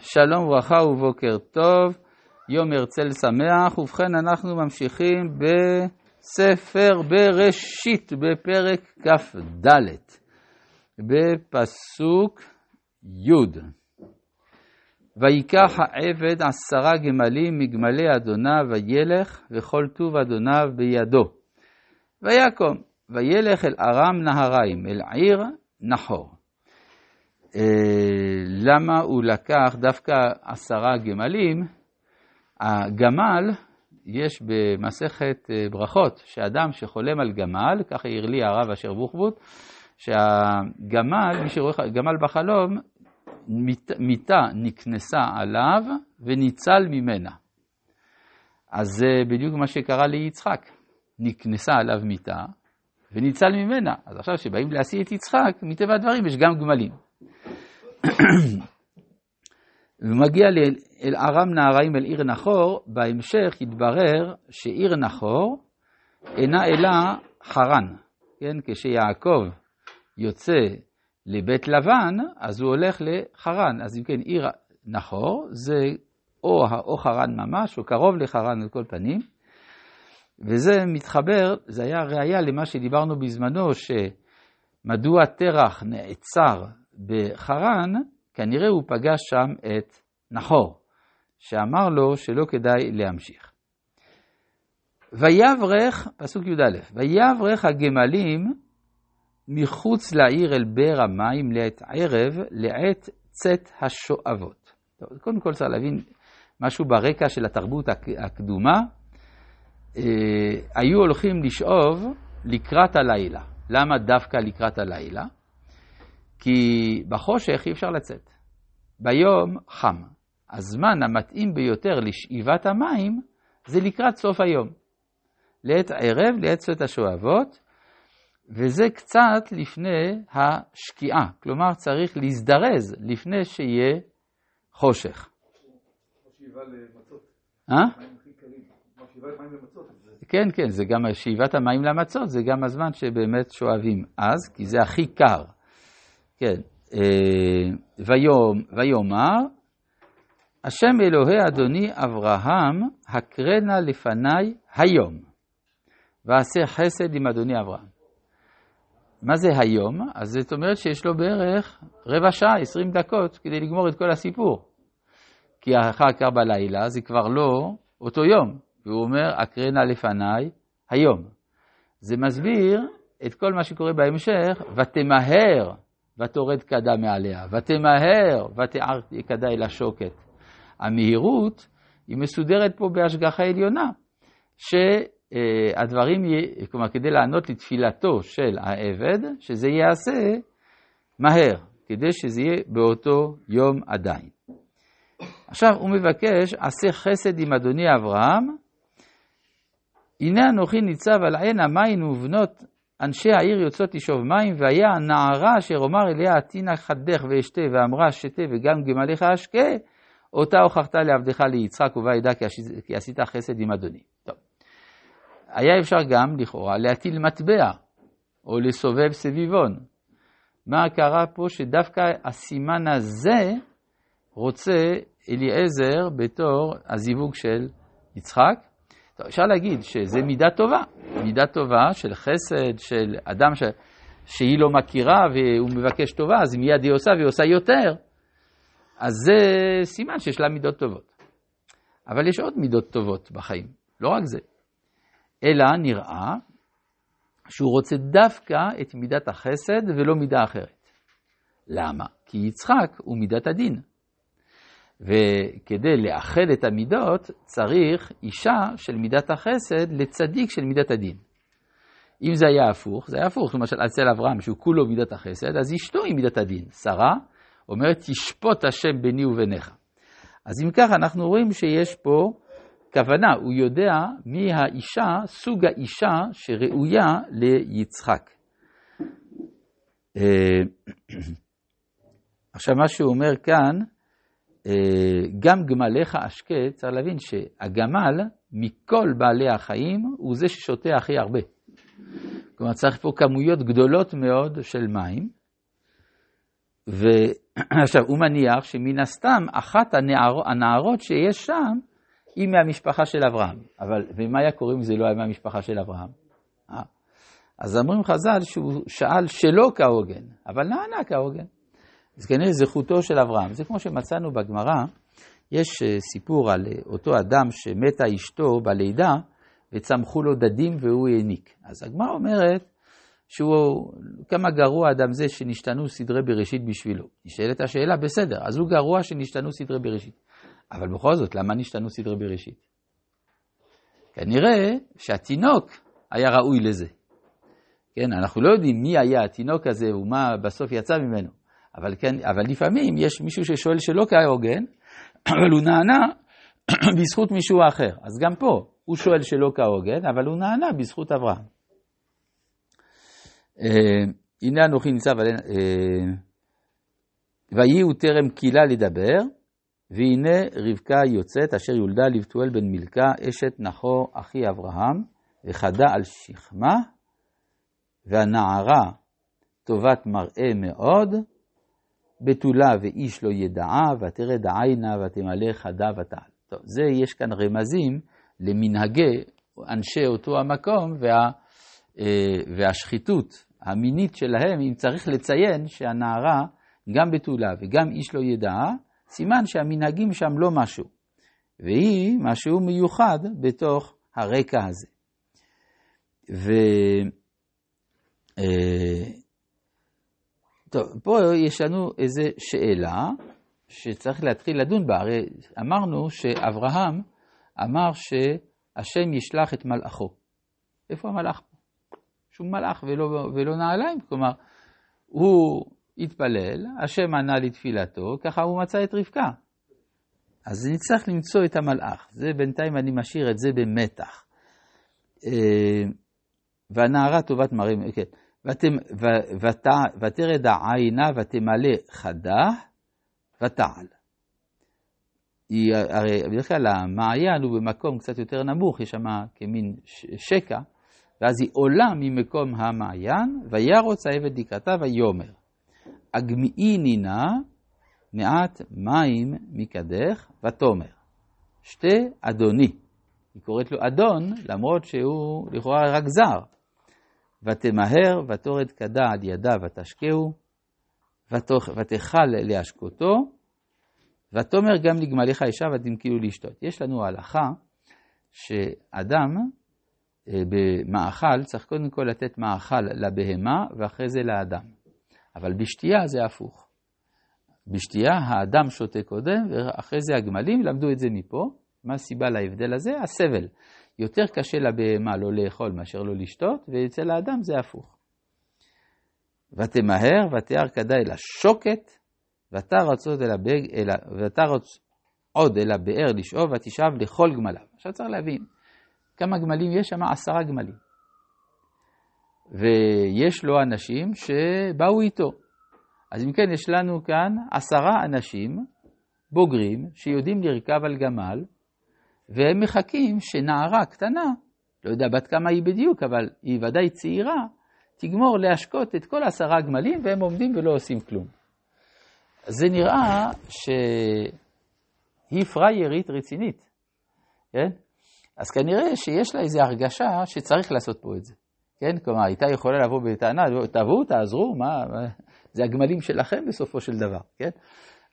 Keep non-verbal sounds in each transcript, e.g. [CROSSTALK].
שלום וברכה ובוקר טוב, יום הרצל שמח, ובכן אנחנו ממשיכים בספר בראשית בפרק כ"ד, בפסוק י' ויקח העבד עשרה גמלים מגמלי אדוניו וילך וכל טוב אדוניו בידו. ויקום וילך אל ארם נהריים, אל עיר נחור. אה, למה הוא לקח דווקא עשרה גמלים? הגמל, יש במסכת אה, ברכות, שאדם שחולם על גמל, ככה העיר לי הרב אשר בוחבוט, שהגמל, מי שרואה גמל בחלום, מיטה נקנסה עליו וניצל ממנה. אז זה בדיוק מה שקרה ליצחק. נקנסה עליו מיטה וניצל ממנה. אז עכשיו כשבאים להשיא את יצחק, מטבע הדברים יש גם גמלים. ומגיע אל ארם נהריים אל עיר נחור, בהמשך יתברר שעיר נחור אינה אלא חרן, כן? כשיעקב יוצא לבית לבן, אז הוא הולך לחרן. אז אם כן, עיר נחור זה או, או חרן ממש, או קרוב לחרן על כל פנים, וזה מתחבר, זה היה ראייה למה שדיברנו בזמנו, שמדוע תרח נעצר בחרן, כנראה הוא פגש שם את נחור, שאמר לו שלא כדאי להמשיך. ויברך, פסוק י"א, ויברך הגמלים מחוץ לעיר אל באר המים לעת ערב, לעת צאת השואבות. טוב, קודם כל צריך להבין משהו ברקע של התרבות הקדומה. אה, היו הולכים לשאוב לקראת הלילה. למה דווקא לקראת הלילה? כי בחושך אי אפשר לצאת. ביום חם. הזמן המתאים ביותר לשאיבת המים זה לקראת סוף היום. לעת ערב, לעת צאת השואבות, וזה קצת לפני השקיעה. כלומר, צריך להזדרז לפני שיהיה חושך. אה? כן, כן, זה גם שאיבת המים למצות, זה גם הזמן שבאמת שואבים אז, כי זה הכי קר. כן, אה, ויאמר, השם אלוהי אדוני אברהם, הקרנה לפניי היום, ועשה חסד עם אדוני אברהם. מה זה היום? אז זאת אומרת שיש לו בערך רבע שעה, עשרים דקות, כדי לגמור את כל הסיפור. כי אחר כך בלילה זה כבר לא אותו יום, והוא אומר, הקרנה לפניי היום. זה מסביר את כל מה שקורה בהמשך, ותמהר ותורד כדה מעליה, ותמהר ותיער כדה אל השוקת. המהירות היא מסודרת פה בהשגחה עליונה, שהדברים, כלומר כדי לענות לתפילתו של העבד, שזה ייעשה מהר, כדי שזה יהיה באותו יום עדיין. עכשיו הוא מבקש, עשה חסד עם אדוני אברהם, הנה אנוכי ניצב על עין המים ובנות אנשי העיר יוצאות לשאוב מים, והיה הנערה אשר אומר אליה עתינה חדך ואשתה, ואמרה שתה וגם גמליך אשקה, אותה הוכחת לעבדך ליצחק ובעדה כי עשית חסד עם אדוני. טוב. היה אפשר גם, לכאורה, להטיל מטבע, או לסובב סביבון. מה קרה פה שדווקא הסימן הזה רוצה אליעזר בתור הזיווג של יצחק, טוב, אפשר להגיד שזה מידה טובה, מידה טובה של חסד, של אדם ש... שהיא לא מכירה והוא מבקש טובה, אז מיד היא עושה והיא עושה יותר. אז זה סימן שיש לה מידות טובות. אבל יש עוד מידות טובות בחיים, לא רק זה. אלא נראה שהוא רוצה דווקא את מידת החסד ולא מידה אחרת. למה? כי יצחק הוא מידת הדין. וכדי לאחד את המידות צריך אישה של מידת החסד לצדיק של מידת הדין. אם זה היה הפוך, זה היה הפוך, למשל אצל אברהם שהוא כולו מידת החסד, אז אשתו היא מידת הדין. שרה אומרת תשפוט השם ביני וביניך. אז אם כך אנחנו רואים שיש פה כוונה, הוא יודע מי האישה, סוג האישה שראויה ליצחק. אה, [CLEARS THROAT] עכשיו מה שהוא אומר כאן, גם גמליך אשקה, צריך להבין שהגמל מכל בעלי החיים הוא זה ששותה הכי הרבה. כלומר צריך פה כמויות גדולות מאוד של מים. ועכשיו, הוא מניח שמן הסתם אחת הנער, הנערות שיש שם היא מהמשפחה של אברהם. אבל, ומה היה קורה אם זה לא היה מהמשפחה של אברהם? אה? אז אומרים חז"ל שהוא שאל שלא כהוגן, אבל נענה כהוגן. אז כנראה זכותו של אברהם. זה כמו שמצאנו בגמרא, יש אה, סיפור על אה, אותו אדם שמתה אשתו בלידה וצמחו לו דדים והוא העניק. אז הגמרא אומרת שהוא, כמה גרוע אדם זה שנשתנו סדרי בראשית בשבילו. נשאלת השאלה, בסדר, אז הוא גרוע שנשתנו סדרי בראשית. אבל בכל זאת, למה נשתנו סדרי בראשית? כנראה שהתינוק היה ראוי לזה. כן, אנחנו לא יודעים מי היה התינוק הזה ומה בסוף יצא ממנו. אבל, כן, אבל לפעמים יש מישהו ששואל שלא כהוגן, [CLEARS THROAT] אבל הוא נענה [CLEARS THROAT] בזכות מישהו אחר. אז גם פה, הוא שואל שלא כהוגן, אבל הוא נענה בזכות אברהם. אה, הנה אנוכי ניצב עלינו, אה, ויהי הוא טרם קילה לדבר, והנה רבקה יוצאת, אשר יולדה לבתואל בן מילכה, אשת נחור אחי אברהם, וחדה על שכמה, והנערה טובת מראה מאוד, בתולה ואיש לא ידעה, ותרד עיינה ותמלא חדה ותעל. טוב, זה יש כאן רמזים למנהגי אנשי אותו המקום וה, אה, והשחיתות המינית שלהם, אם צריך לציין שהנערה גם בתולה וגם איש לא ידעה, סימן שהמנהגים שם לא משהו, והיא משהו מיוחד בתוך הרקע הזה. ו... טוב, פה יש לנו איזו שאלה שצריך להתחיל לדון בה. הרי אמרנו שאברהם אמר שהשם ישלח את מלאכו. איפה המלאך? שום מלאך ולא, ולא נעליים. כלומר, הוא התפלל, השם ענה לתפילתו, ככה הוא מצא את רבקה. אז נצטרך למצוא את המלאך. זה בינתיים אני משאיר את זה במתח. אה, והנערה טובת מראים, כן. ותרד העיינה ותמלא חדה ותעל. הרי בדרך כלל המעיין הוא במקום קצת יותר נמוך, יש שם כמין שקע, ואז היא עולה ממקום המעיין, וירוץ העבד לקראתה ויאמר, אגמיאי נינה מעט מים מקדך ותאמר, שתי אדוני. היא קוראת לו אדון, למרות שהוא לכאורה רק זר. ותמהר ותורד כדה על ידה ותשקהו, ותאכל להשקותו, ותאמר גם לגמליך אישה ותמכילו לשתות. יש לנו הלכה שאדם אה, במאכל צריך קודם כל לתת מאכל לבהמה ואחרי זה לאדם. אבל בשתייה זה הפוך. בשתייה האדם שותה קודם ואחרי זה הגמלים, למדו את זה מפה. מה הסיבה להבדל הזה? הסבל. יותר קשה לבהמה לא לאכול מאשר לא לשתות, ואצל האדם זה הפוך. ותמהר ותיאר כדאי לשוקת, ותרוץ עוד עוד אל הבאר לשאוב, ותשאב לכל גמליו. עכשיו צריך להבין, כמה גמלים יש שם? עשרה גמלים. ויש לו אנשים שבאו איתו. אז אם כן, יש לנו כאן עשרה אנשים בוגרים שיודעים לרכב על גמל, והם מחכים שנערה קטנה, לא יודע בת כמה היא בדיוק, אבל היא ודאי צעירה, תגמור להשקות את כל עשרה גמלים והם עומדים ולא עושים כלום. זה נראה שהיא פריירית רצינית, כן? אז כנראה שיש לה איזו הרגשה שצריך לעשות פה את זה, כן? כלומר, הייתה יכולה לבוא בטענה, תבואו, תעזרו, מה, זה הגמלים שלכם בסופו של דבר, כן?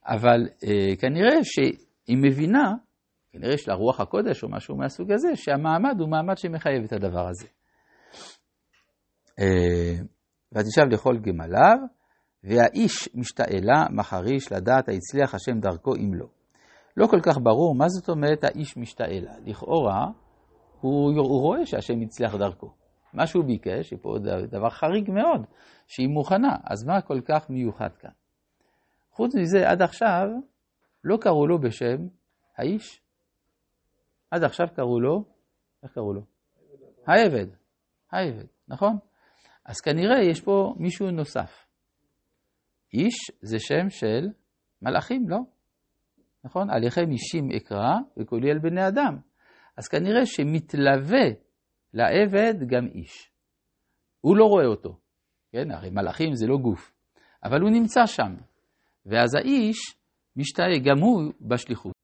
אבל אה, כנראה שהיא מבינה כנראה יש לה רוח הקודש או משהו מהסוג הזה, שהמעמד הוא מעמד שמחייב את הדבר הזה. אה, ותשב לכל גמליו, והאיש משתעלה מחריש לדעת היצליח השם דרכו אם לא. לא כל כך ברור מה זאת אומרת האיש משתעלה. לכאורה, הוא, הוא רואה שהשם הצליח דרכו. מה שהוא ביקש, שפה דבר חריג מאוד, שהיא מוכנה, אז מה כל כך מיוחד כאן? חוץ מזה, עד עכשיו לא קראו לו בשם האיש. עד עכשיו קראו לו, איך קראו לו? העבד. העבד, נכון? אז כנראה יש פה מישהו נוסף. איש זה שם של מלאכים, לא? נכון? עליכם אישים אקרא וקולי על בני אדם. אז כנראה שמתלווה לעבד גם איש. הוא לא רואה אותו, כן? הרי מלאכים זה לא גוף, אבל הוא נמצא שם. ואז האיש משתהה גם הוא בשליחות.